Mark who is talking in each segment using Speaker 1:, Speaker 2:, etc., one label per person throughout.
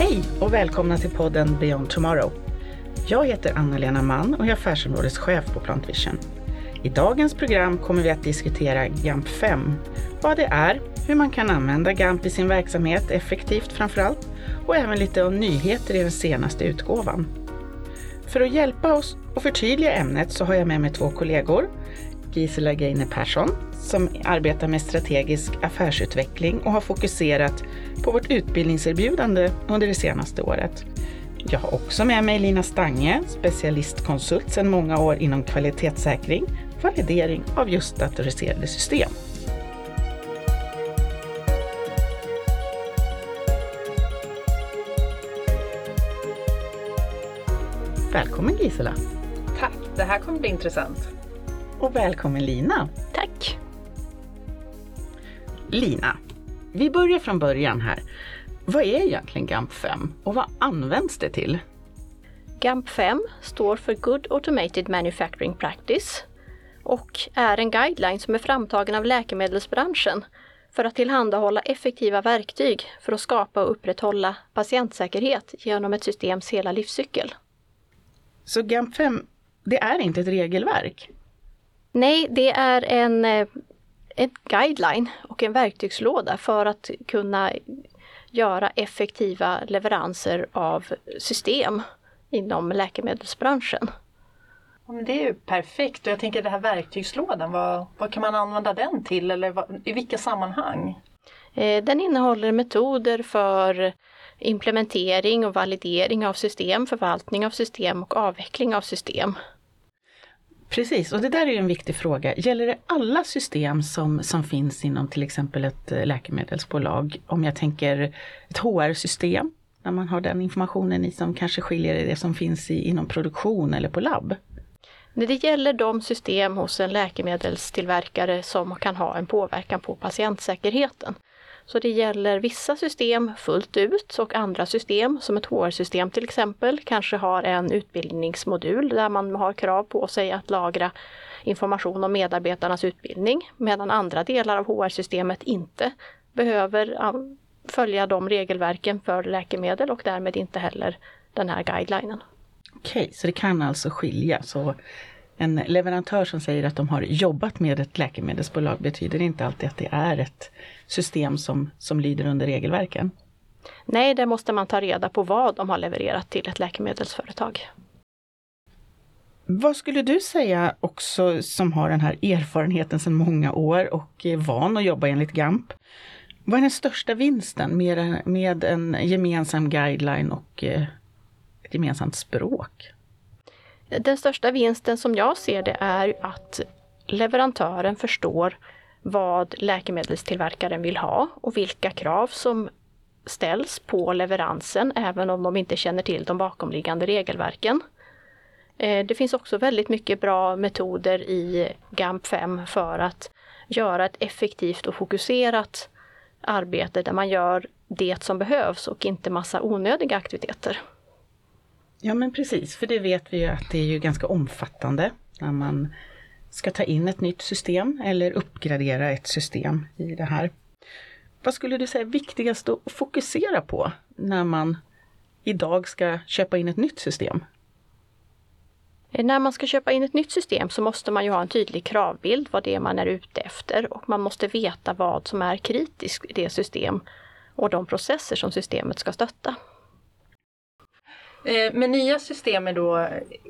Speaker 1: Hej och välkomna till podden Beyond Tomorrow. Jag heter Anna-Lena Mann och är affärsområdeschef på Plantvision. I dagens program kommer vi att diskutera GAMP 5, vad det är, hur man kan använda GAMP i sin verksamhet effektivt framför allt och även lite om nyheter i den senaste utgåvan. För att hjälpa oss och förtydliga ämnet så har jag med mig två kollegor. Gisela Geine Persson som arbetar med strategisk affärsutveckling och har fokuserat på vårt utbildningserbjudande under det senaste året. Jag har också med mig Lina Stange, specialistkonsult sedan många år inom kvalitetssäkring, validering av just datoriserade system. Välkommen Gisela!
Speaker 2: Tack, det här kommer bli intressant.
Speaker 1: Och välkommen Lina!
Speaker 3: Tack!
Speaker 1: Lina, vi börjar från början här. Vad är egentligen GAMP 5 och vad används det till?
Speaker 3: GAMP 5 står för Good Automated Manufacturing Practice och är en guideline som är framtagen av läkemedelsbranschen för att tillhandahålla effektiva verktyg för att skapa och upprätthålla patientsäkerhet genom ett systems hela livscykel.
Speaker 1: Så GAMP 5, det är inte ett regelverk?
Speaker 3: Nej, det är en, eh, en guideline och en verktygslåda för att kunna göra effektiva leveranser av system inom läkemedelsbranschen.
Speaker 2: Det är ju perfekt och jag tänker den här verktygslådan, vad, vad kan man använda den till eller vad, i vilka sammanhang?
Speaker 3: Eh, den innehåller metoder för implementering och validering av system, förvaltning av system och avveckling av system.
Speaker 1: Precis, och det där är en viktig fråga. Gäller det alla system som, som finns inom till exempel ett eh, läkemedelsbolag? Om jag tänker ett HR-system, när man har den informationen i som kanske skiljer det som finns i, inom produktion eller på labb?
Speaker 3: När det gäller de system hos en läkemedelstillverkare som kan ha en påverkan på patientsäkerheten. Så det gäller vissa system fullt ut och andra system, som ett HR-system till exempel, kanske har en utbildningsmodul där man har krav på sig att lagra information om medarbetarnas utbildning, medan andra delar av HR-systemet inte behöver följa de regelverken för läkemedel och därmed inte heller den här guidelinen.
Speaker 1: Okej, så det kan alltså skilja. Så en leverantör som säger att de har jobbat med ett läkemedelsbolag betyder inte alltid att det är ett system som, som lyder under regelverken?
Speaker 3: Nej, där måste man ta reda på vad de har levererat till ett läkemedelsföretag.
Speaker 1: Vad skulle du säga också som har den här erfarenheten sedan många år och är van att jobba enligt GAMP? Vad är den största vinsten med, med en gemensam guideline och eh, ett gemensamt språk?
Speaker 3: Den största vinsten som jag ser det är att leverantören förstår vad läkemedelstillverkaren vill ha och vilka krav som ställs på leveransen även om de inte känner till de bakomliggande regelverken. Eh, det finns också väldigt mycket bra metoder i GAMP 5 för att göra ett effektivt och fokuserat arbete där man gör det som behövs och inte massa onödiga aktiviteter.
Speaker 1: Ja men precis, för det vet vi ju att det är ju ganska omfattande när man ska ta in ett nytt system eller uppgradera ett system i det här. Vad skulle du säga är viktigast att fokusera på när man idag ska köpa in ett nytt system?
Speaker 3: Eh, när man ska köpa in ett nytt system så måste man ju ha en tydlig kravbild vad det är man är ute efter och man måste veta vad som är kritiskt i det system och de processer som systemet ska stötta.
Speaker 2: Eh, men med nya system är då,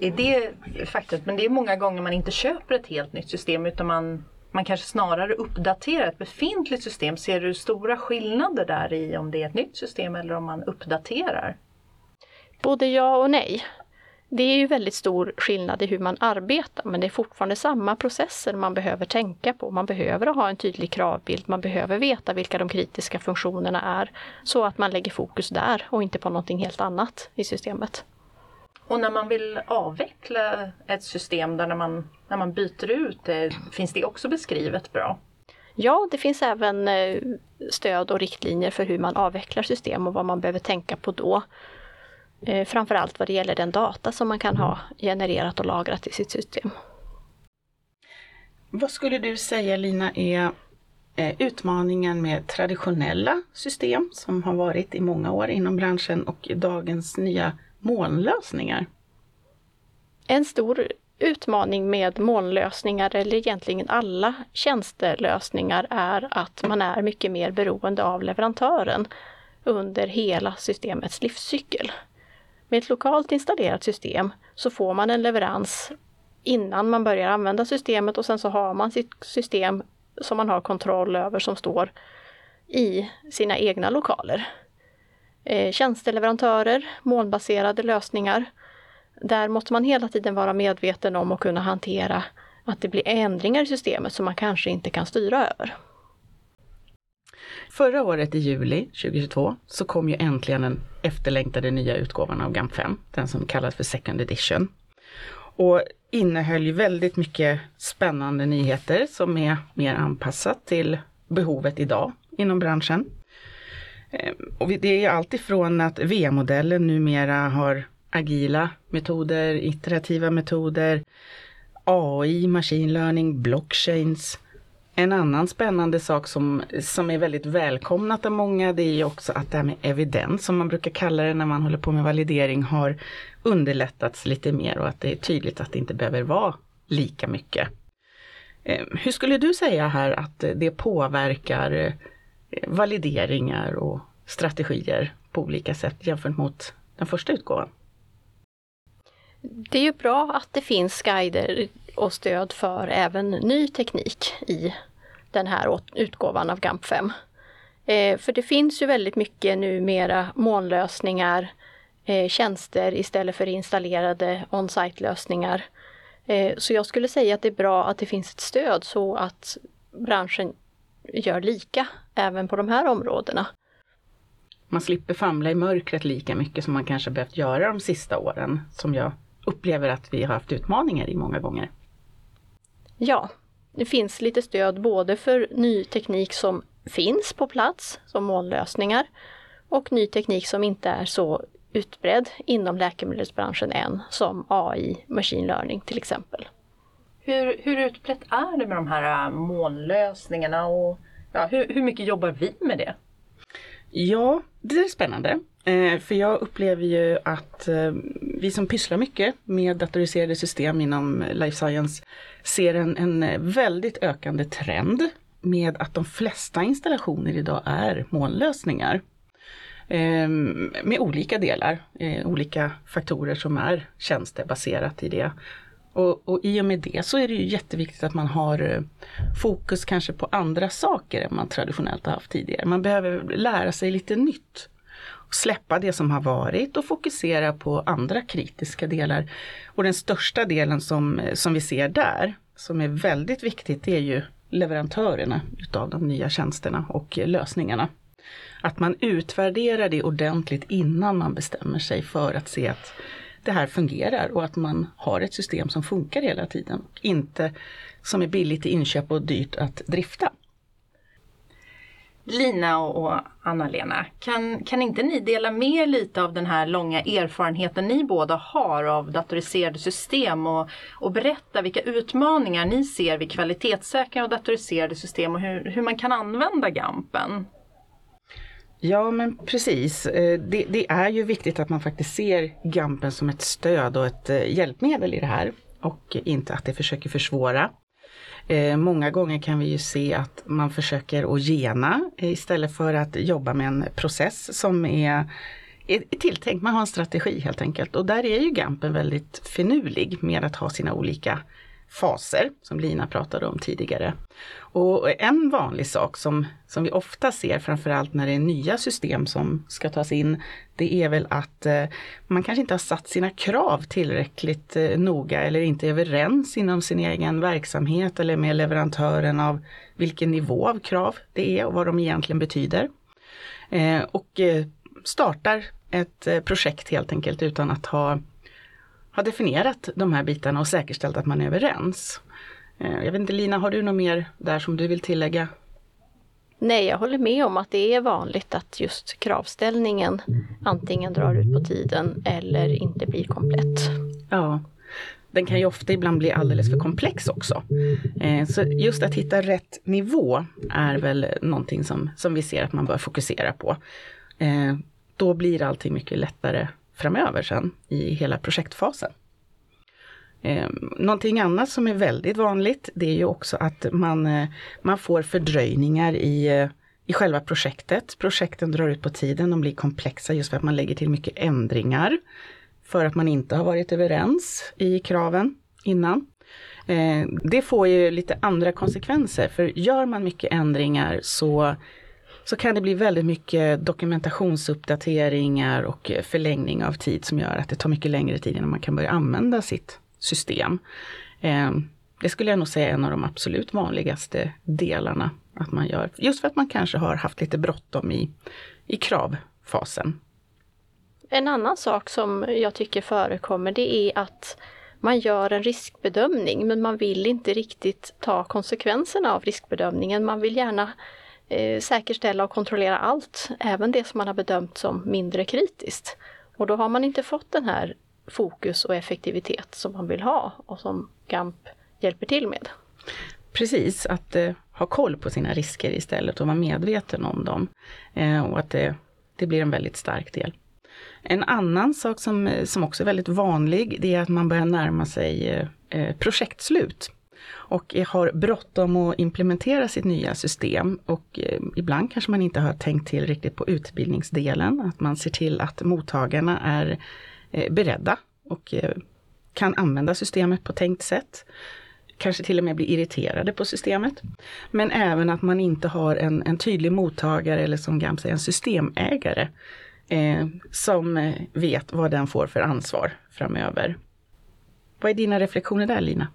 Speaker 2: är det faktiskt, men det är många gånger man inte köper ett helt nytt system utan man, man kanske snarare uppdaterar ett befintligt system. Ser du stora skillnader där i om det är ett nytt system eller om man uppdaterar?
Speaker 3: Både ja och nej. Det är ju väldigt stor skillnad i hur man arbetar men det är fortfarande samma processer man behöver tänka på. Man behöver ha en tydlig kravbild, man behöver veta vilka de kritiska funktionerna är så att man lägger fokus där och inte på någonting helt annat i systemet.
Speaker 2: Och när man vill avveckla ett system där när man, när man byter ut det, finns det också beskrivet bra?
Speaker 3: Ja, det finns även eh, stöd och riktlinjer för hur man avvecklar system och vad man behöver tänka på då. Eh, framförallt vad det gäller den data som man kan ha genererat och lagrat i sitt system.
Speaker 1: Vad skulle du säga Lina är eh, utmaningen med traditionella system som har varit i många år inom branschen och dagens nya molnlösningar.
Speaker 3: En stor utmaning med molnlösningar eller egentligen alla tjänstelösningar är att man är mycket mer beroende av leverantören under hela systemets livscykel. Med ett lokalt installerat system så får man en leverans innan man börjar använda systemet och sen så har man sitt system som man har kontroll över som står i sina egna lokaler. Eh, tjänsteleverantörer, molnbaserade lösningar. Där måste man hela tiden vara medveten om och kunna hantera att det blir ändringar i systemet som man kanske inte kan styra över.
Speaker 1: Förra året i juli 2022 så kom ju äntligen en efterlängtade nya utgåvan av GAMP 5, den som kallas för Second Edition. Och innehöll ju väldigt mycket spännande nyheter som är mer anpassat till behovet idag inom branschen. Ehm, och det är alltifrån att V-modellen numera har agila metoder, iterativa metoder, AI, machine learning, blockchains, en annan spännande sak som, som är väldigt välkomnat av många det är ju också att det här med evidens som man brukar kalla det när man håller på med validering har underlättats lite mer och att det är tydligt att det inte behöver vara lika mycket. Ehm, hur skulle du säga här att det påverkar eh, valideringar och strategier på olika sätt jämfört mot den första utgåvan?
Speaker 3: Det är ju bra att det finns guider och stöd för även ny teknik i den här utgåvan av GAMP 5. Eh, för det finns ju väldigt mycket numera molnlösningar, eh, tjänster istället för installerade on-site lösningar. Eh, så jag skulle säga att det är bra att det finns ett stöd så att branschen gör lika även på de här områdena.
Speaker 1: Man slipper famla i mörkret lika mycket som man kanske behövt göra de sista åren, som jag upplever att vi har haft utmaningar i många gånger.
Speaker 3: Ja, det finns lite stöd både för ny teknik som finns på plats, som molnlösningar, och ny teknik som inte är så utbredd inom läkemedelsbranschen än, som AI, machine learning till exempel.
Speaker 2: Hur, hur utbrett är det med de här äh, molnlösningarna och ja, hur, hur mycket jobbar vi med det?
Speaker 1: Ja, det är spännande. Eh, för jag upplever ju att eh, vi som pysslar mycket med datoriserade system inom eh, life science ser en, en väldigt ökande trend med att de flesta installationer idag är molnlösningar. Ehm, med olika delar, olika faktorer som är tjänstebaserat i det. Och, och i och med det så är det ju jätteviktigt att man har fokus kanske på andra saker än man traditionellt har haft tidigare. Man behöver lära sig lite nytt släppa det som har varit och fokusera på andra kritiska delar. Och den största delen som, som vi ser där, som är väldigt viktigt, det är ju leverantörerna utav de nya tjänsterna och lösningarna. Att man utvärderar det ordentligt innan man bestämmer sig för att se att det här fungerar och att man har ett system som funkar hela tiden. Inte som är billigt i inköp och dyrt att drifta.
Speaker 2: Lina och Anna-Lena, kan, kan inte ni dela med lite av den här långa erfarenheten ni båda har av datoriserade system och, och berätta vilka utmaningar ni ser vid kvalitetssäkring av datoriserade system och hur, hur man kan använda GAMPen?
Speaker 1: Ja men precis. Eh, det, det, är ju viktigt att man faktiskt ser GAMPen som ett stöd och ett eh, hjälpmedel i det här och inte att det försöker försvåra. Eh, många gånger kan vi ju se att man försöker att gena eh, istället för att jobba med en process som är, är tilltänkt. Man har en strategi helt enkelt och där är ju Gampen väldigt finurlig med att ha sina olika faser som Lina pratade om tidigare. Och en vanlig sak som, som vi ofta ser, framförallt när det är nya system som ska tas in, det är väl att eh, man kanske inte har satt sina krav tillräckligt eh, noga eller inte är överens inom sin egen verksamhet eller med leverantören av vilken nivå av krav det är och vad de egentligen betyder. Eh, och eh, startar ett eh, projekt helt enkelt utan att ha har definierat de här bitarna och säkerställt att man är överens. Eh, jag vet inte Lina, har du något mer där som du vill tillägga?
Speaker 3: Nej, jag håller med om att det är vanligt att just kravställningen antingen drar ut på tiden eller inte blir komplett.
Speaker 1: Ja, den kan ju ofta ibland bli alldeles för komplex också. Eh, så just att hitta rätt nivå är väl någonting som, som vi ser att man bör fokusera på. Eh, då blir allting mycket lättare framöver sen i hela projektfasen. Eh, någonting annat som är väldigt vanligt det är ju också att man, eh, man får fördröjningar i, eh, i själva projektet. Projekten drar ut på tiden, de blir komplexa just för att man lägger till mycket ändringar. För att man inte har varit överens i kraven innan. Eh, det får ju lite andra konsekvenser för gör man mycket ändringar så så kan det bli väldigt mycket dokumentationsuppdateringar och eh, förlängning av tid som gör att det tar mycket längre tid innan man kan börja använda sitt system. Ehm, det skulle jag nog säga är en av de absolut vanligaste delarna att man gör. Just för att man kanske har haft lite bråttom i, i kravfasen.
Speaker 3: En annan sak som jag tycker förekommer det är att man gör en riskbedömning men man vill inte riktigt ta konsekvenserna av riskbedömningen. Man vill gärna eh, säkerställa och kontrollera allt, även det som man har bedömt som mindre kritiskt. Och då har man inte fått den här fokus och effektivitet som man vill ha och som GAMP hjälper till med.
Speaker 1: Precis, att eh, ha koll på sina risker istället och vara medveten om dem. Eh, och att det, det blir en väldigt stark del. En annan sak som, eh, som också är väldigt vanlig, det är att man börjar närma sig eh, eh projektslut och har bråttom att implementera sitt nya system och eh, ibland kanske man inte har tänkt till riktigt på utbildningsdelen, att man ser till att mottagarna är eh, beredda och eh, kan använda systemet på tänkt sätt. Kanske till och med blir irriterade på systemet. Men även att man inte har en, en tydlig mottagare eller som GAMP säger en systemägare eh, som vet vad den får för ansvar framöver. Vad är dina reflektioner där Lina?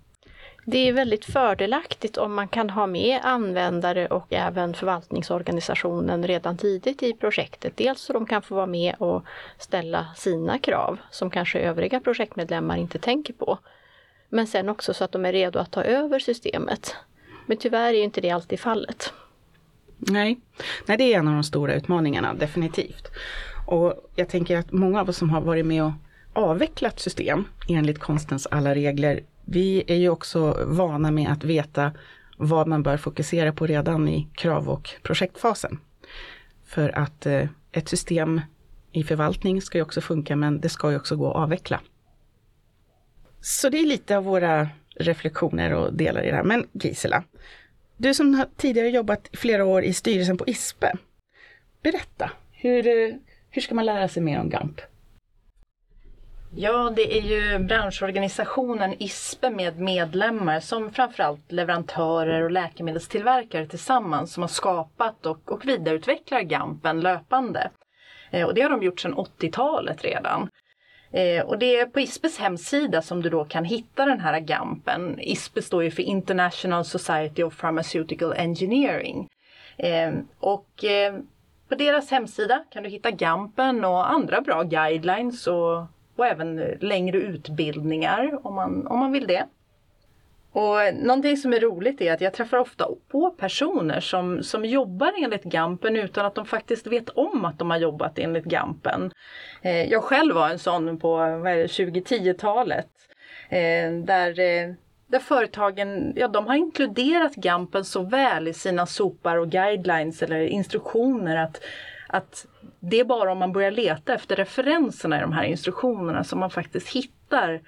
Speaker 3: Det är väldigt fördelaktigt om man kan ha med användare och även förvaltningsorganisationen redan tidigt i projektet. Dels så de kan få vara med och ställa sina krav som kanske övriga projektmedlemmar inte tänker på. Men sen också så att de är redo att ta över systemet. Men tyvärr är inte det alltid fallet.
Speaker 1: Nej, Nej det är en av de stora utmaningarna, definitivt. Och jag tänker att många av oss som har varit med och avvecklat system enligt konstens alla regler vi är ju också vana med att veta vad man bör fokusera på redan i krav och projektfasen. För att eh, ett system i förvaltning ska ju också funka men det ska ju också gå att avveckla. Så det är lite av våra reflektioner och delar i det här. Men Gisela, du som har tidigare jobbat flera år i styrelsen på ISPE. Berätta, hur, eh, hur ska man lära sig mer om GAMP?
Speaker 2: Ja, det är ju branschorganisationen ISPE med medlemmar som framförallt leverantörer och läkemedelstillverkare tillsammans som har skapat och, och vidareutvecklar GAMPen löpande. Eh, och det har de gjort sedan 80-talet redan. Eh, och det är på ISPEs hemsida som du då kan hitta den här GAMPen. ISPE står ju för International Society of Pharmaceutical Engineering. Eh, och eh, på deras hemsida kan du hitta GAMPen och andra bra guidelines och och även eh, längre utbildningar om man, om man vill det. Och någonting som är roligt är att jag träffar ofta på personer som, som jobbar enligt Gampen utan att de faktiskt vet om att de har jobbat enligt Gampen. Eh, jag själv var en sån på 2010-talet eh, där, där företagen ja, de har inkluderat Gampen så väl i sina sopar och guidelines eller instruktioner att, att det är bara om man börjar leta efter referenserna i de här instruktionerna som man faktiskt hittar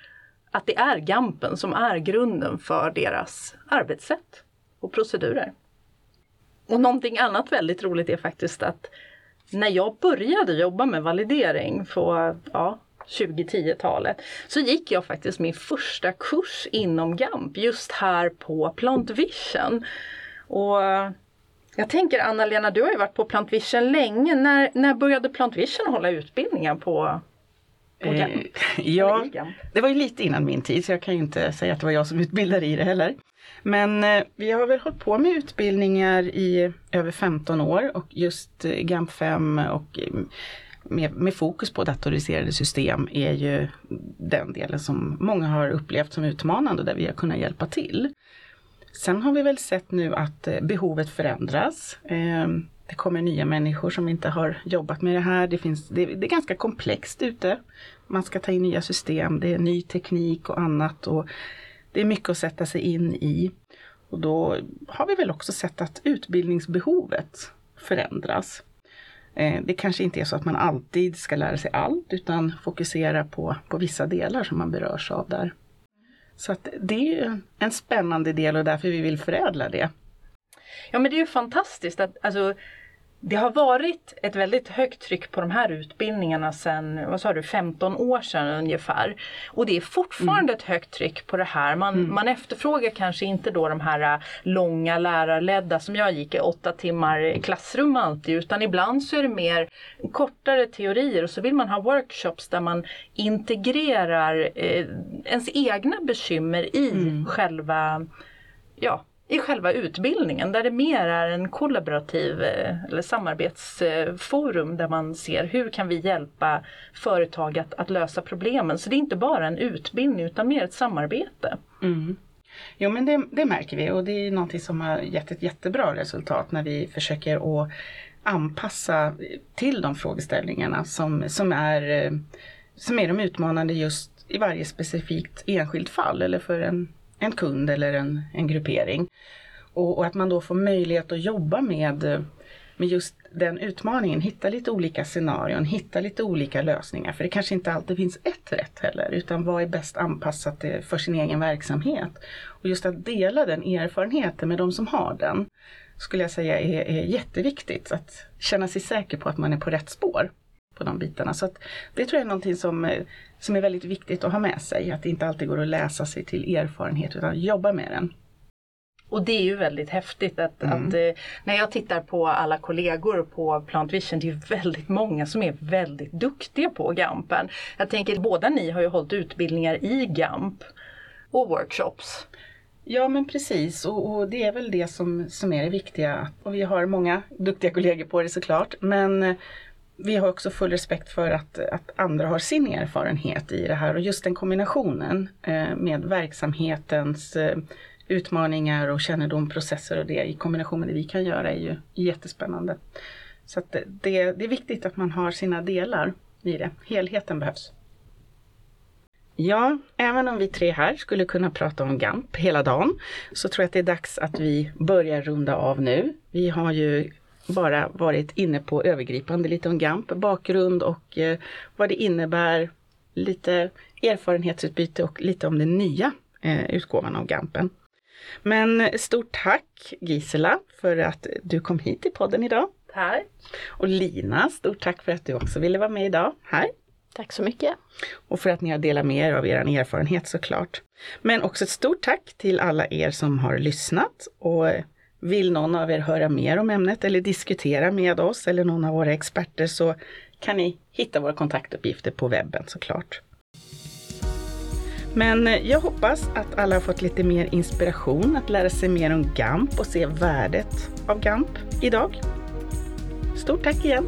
Speaker 2: att det är GAMPen som är grunden för deras arbetssätt och procedurer. Och någonting annat väldigt roligt är faktiskt att när jag började jobba med validering på ja, 2010-talet så gick jag faktiskt min första kurs inom GAMP just här på Plant Vision. Och jag tänker Anna-Lena, du har ju varit på Plantvision länge. När, när började Plantvision hålla utbildningar på, på eh,
Speaker 1: Ja, det var ju lite innan min tid så jag kan ju inte säga att det var jag som utbildade i det heller. Men eh, vi har väl hållit på med utbildningar i över 15 år och just eh, GAMP 5 och eh, med, med, fokus på datoriserade system är ju den delen som många har upplevt som utmanande där vi har kunnat hjälpa till. Sen har vi väl sett nu att eh, behovet förändras. Ehm, det kommer nya människor som inte har jobbat med det här. Det, finns, det, det, är ganska komplext ute. Man ska ta in nya system, det är ny teknik och annat. Och det är mycket att sätta sig in i. Och då har vi väl också sett att utbildningsbehovet förändras. Ehm, det kanske inte är så att man alltid ska lära sig allt utan fokusera på, på vissa delar som man berörs av där. Så att det är en spännande del och därför vi vill förädla det.
Speaker 2: Ja men det är ju fantastiskt att alltså, det har varit ett väldigt högt tryck på de här utbildningarna sedan, vad sa du, 15 år sedan ungefär. Och det är fortfarande mm. ett högt tryck på det här. Man, mm. man efterfrågar kanske inte då de här äh, långa lärarledda som jag gick i åtta timmar i klassrum alltid utan ibland så är det mer kortare teorier och så vill man ha workshops där man integrerar eh, ens egna bekymmer i mm. själva ja, i själva utbildningen där det mer är en kollaborativ eh, eller samarbetsforum där man ser hur kan vi hjälpa företag att, att lösa problemen. Så det är inte bara en utbildning utan mer ett samarbete.
Speaker 1: Mm. Jo men det, det, märker vi och det är någonting som har gett ett jättebra resultat när vi försöker att anpassa till de frågeställningarna som, som, är, eh, som är de utmanande just i varje specifikt enskilt fall eller för en, en kund eller en, en gruppering. Och, och, att man då får möjlighet att jobba med, med just den utmaningen, hitta lite olika scenarion, hitta lite olika lösningar. För det kanske inte alltid finns ett rätt heller, utan vad är bäst anpassat eh, för sin egen verksamhet. Och just att dela den erfarenheten med de som har den skulle jag säga är, är jätteviktigt. Att känna sig säker på att man är på rätt spår på de bitarna. Så det tror jag är någonting som, som är väldigt viktigt att ha med sig. Att det inte alltid går att läsa sig till erfarenhet utan jobba med den.
Speaker 2: Och det är ju väldigt häftigt att, mm. att eh, när jag tittar på alla kollegor på Plant Vision, det är väldigt många som är väldigt duktiga på GAMPen. Jag tänker båda ni har ju hållit utbildningar i GAMP och workshops.
Speaker 1: Ja men precis och, och, det är väl det som, som är det viktiga. Och vi har många duktiga kollegor på det såklart. Men vi har också full respekt för att, att andra har sin erfarenhet i det här och just den kombinationen eh, med verksamhetens eh, utmaningar och kännedom, processer och det i kombination med det vi kan göra är ju jättespännande. Så att det, det är viktigt att man har sina delar i det. Helheten behövs. Ja, även om vi tre här skulle kunna prata om GAMP hela dagen så tror jag att det är dags att vi börjar runda av nu. Vi har ju bara varit inne på övergripande lite om GAMP, bakgrund och eh, vad det innebär, lite erfarenhetsutbyte och lite om den nya eh, utgåvan av GAMPen. Men stort tack Gisela för att du kom hit till podden idag.
Speaker 2: Tack!
Speaker 1: Och Lina, stort tack för att du också ville vara med idag. Här.
Speaker 3: Tack så mycket!
Speaker 1: Och för att ni har delat med er av er erfarenhet såklart. Men också ett stort tack till alla er som har lyssnat och vill någon av er höra mer om ämnet eller diskutera med oss eller någon av våra experter så kan ni hitta våra kontaktuppgifter på webben såklart. Men eh, jag hoppas att alla har fått lite mer inspiration att lära sig mer om GAMP och se värdet av GAMP idag. Stort tack igen!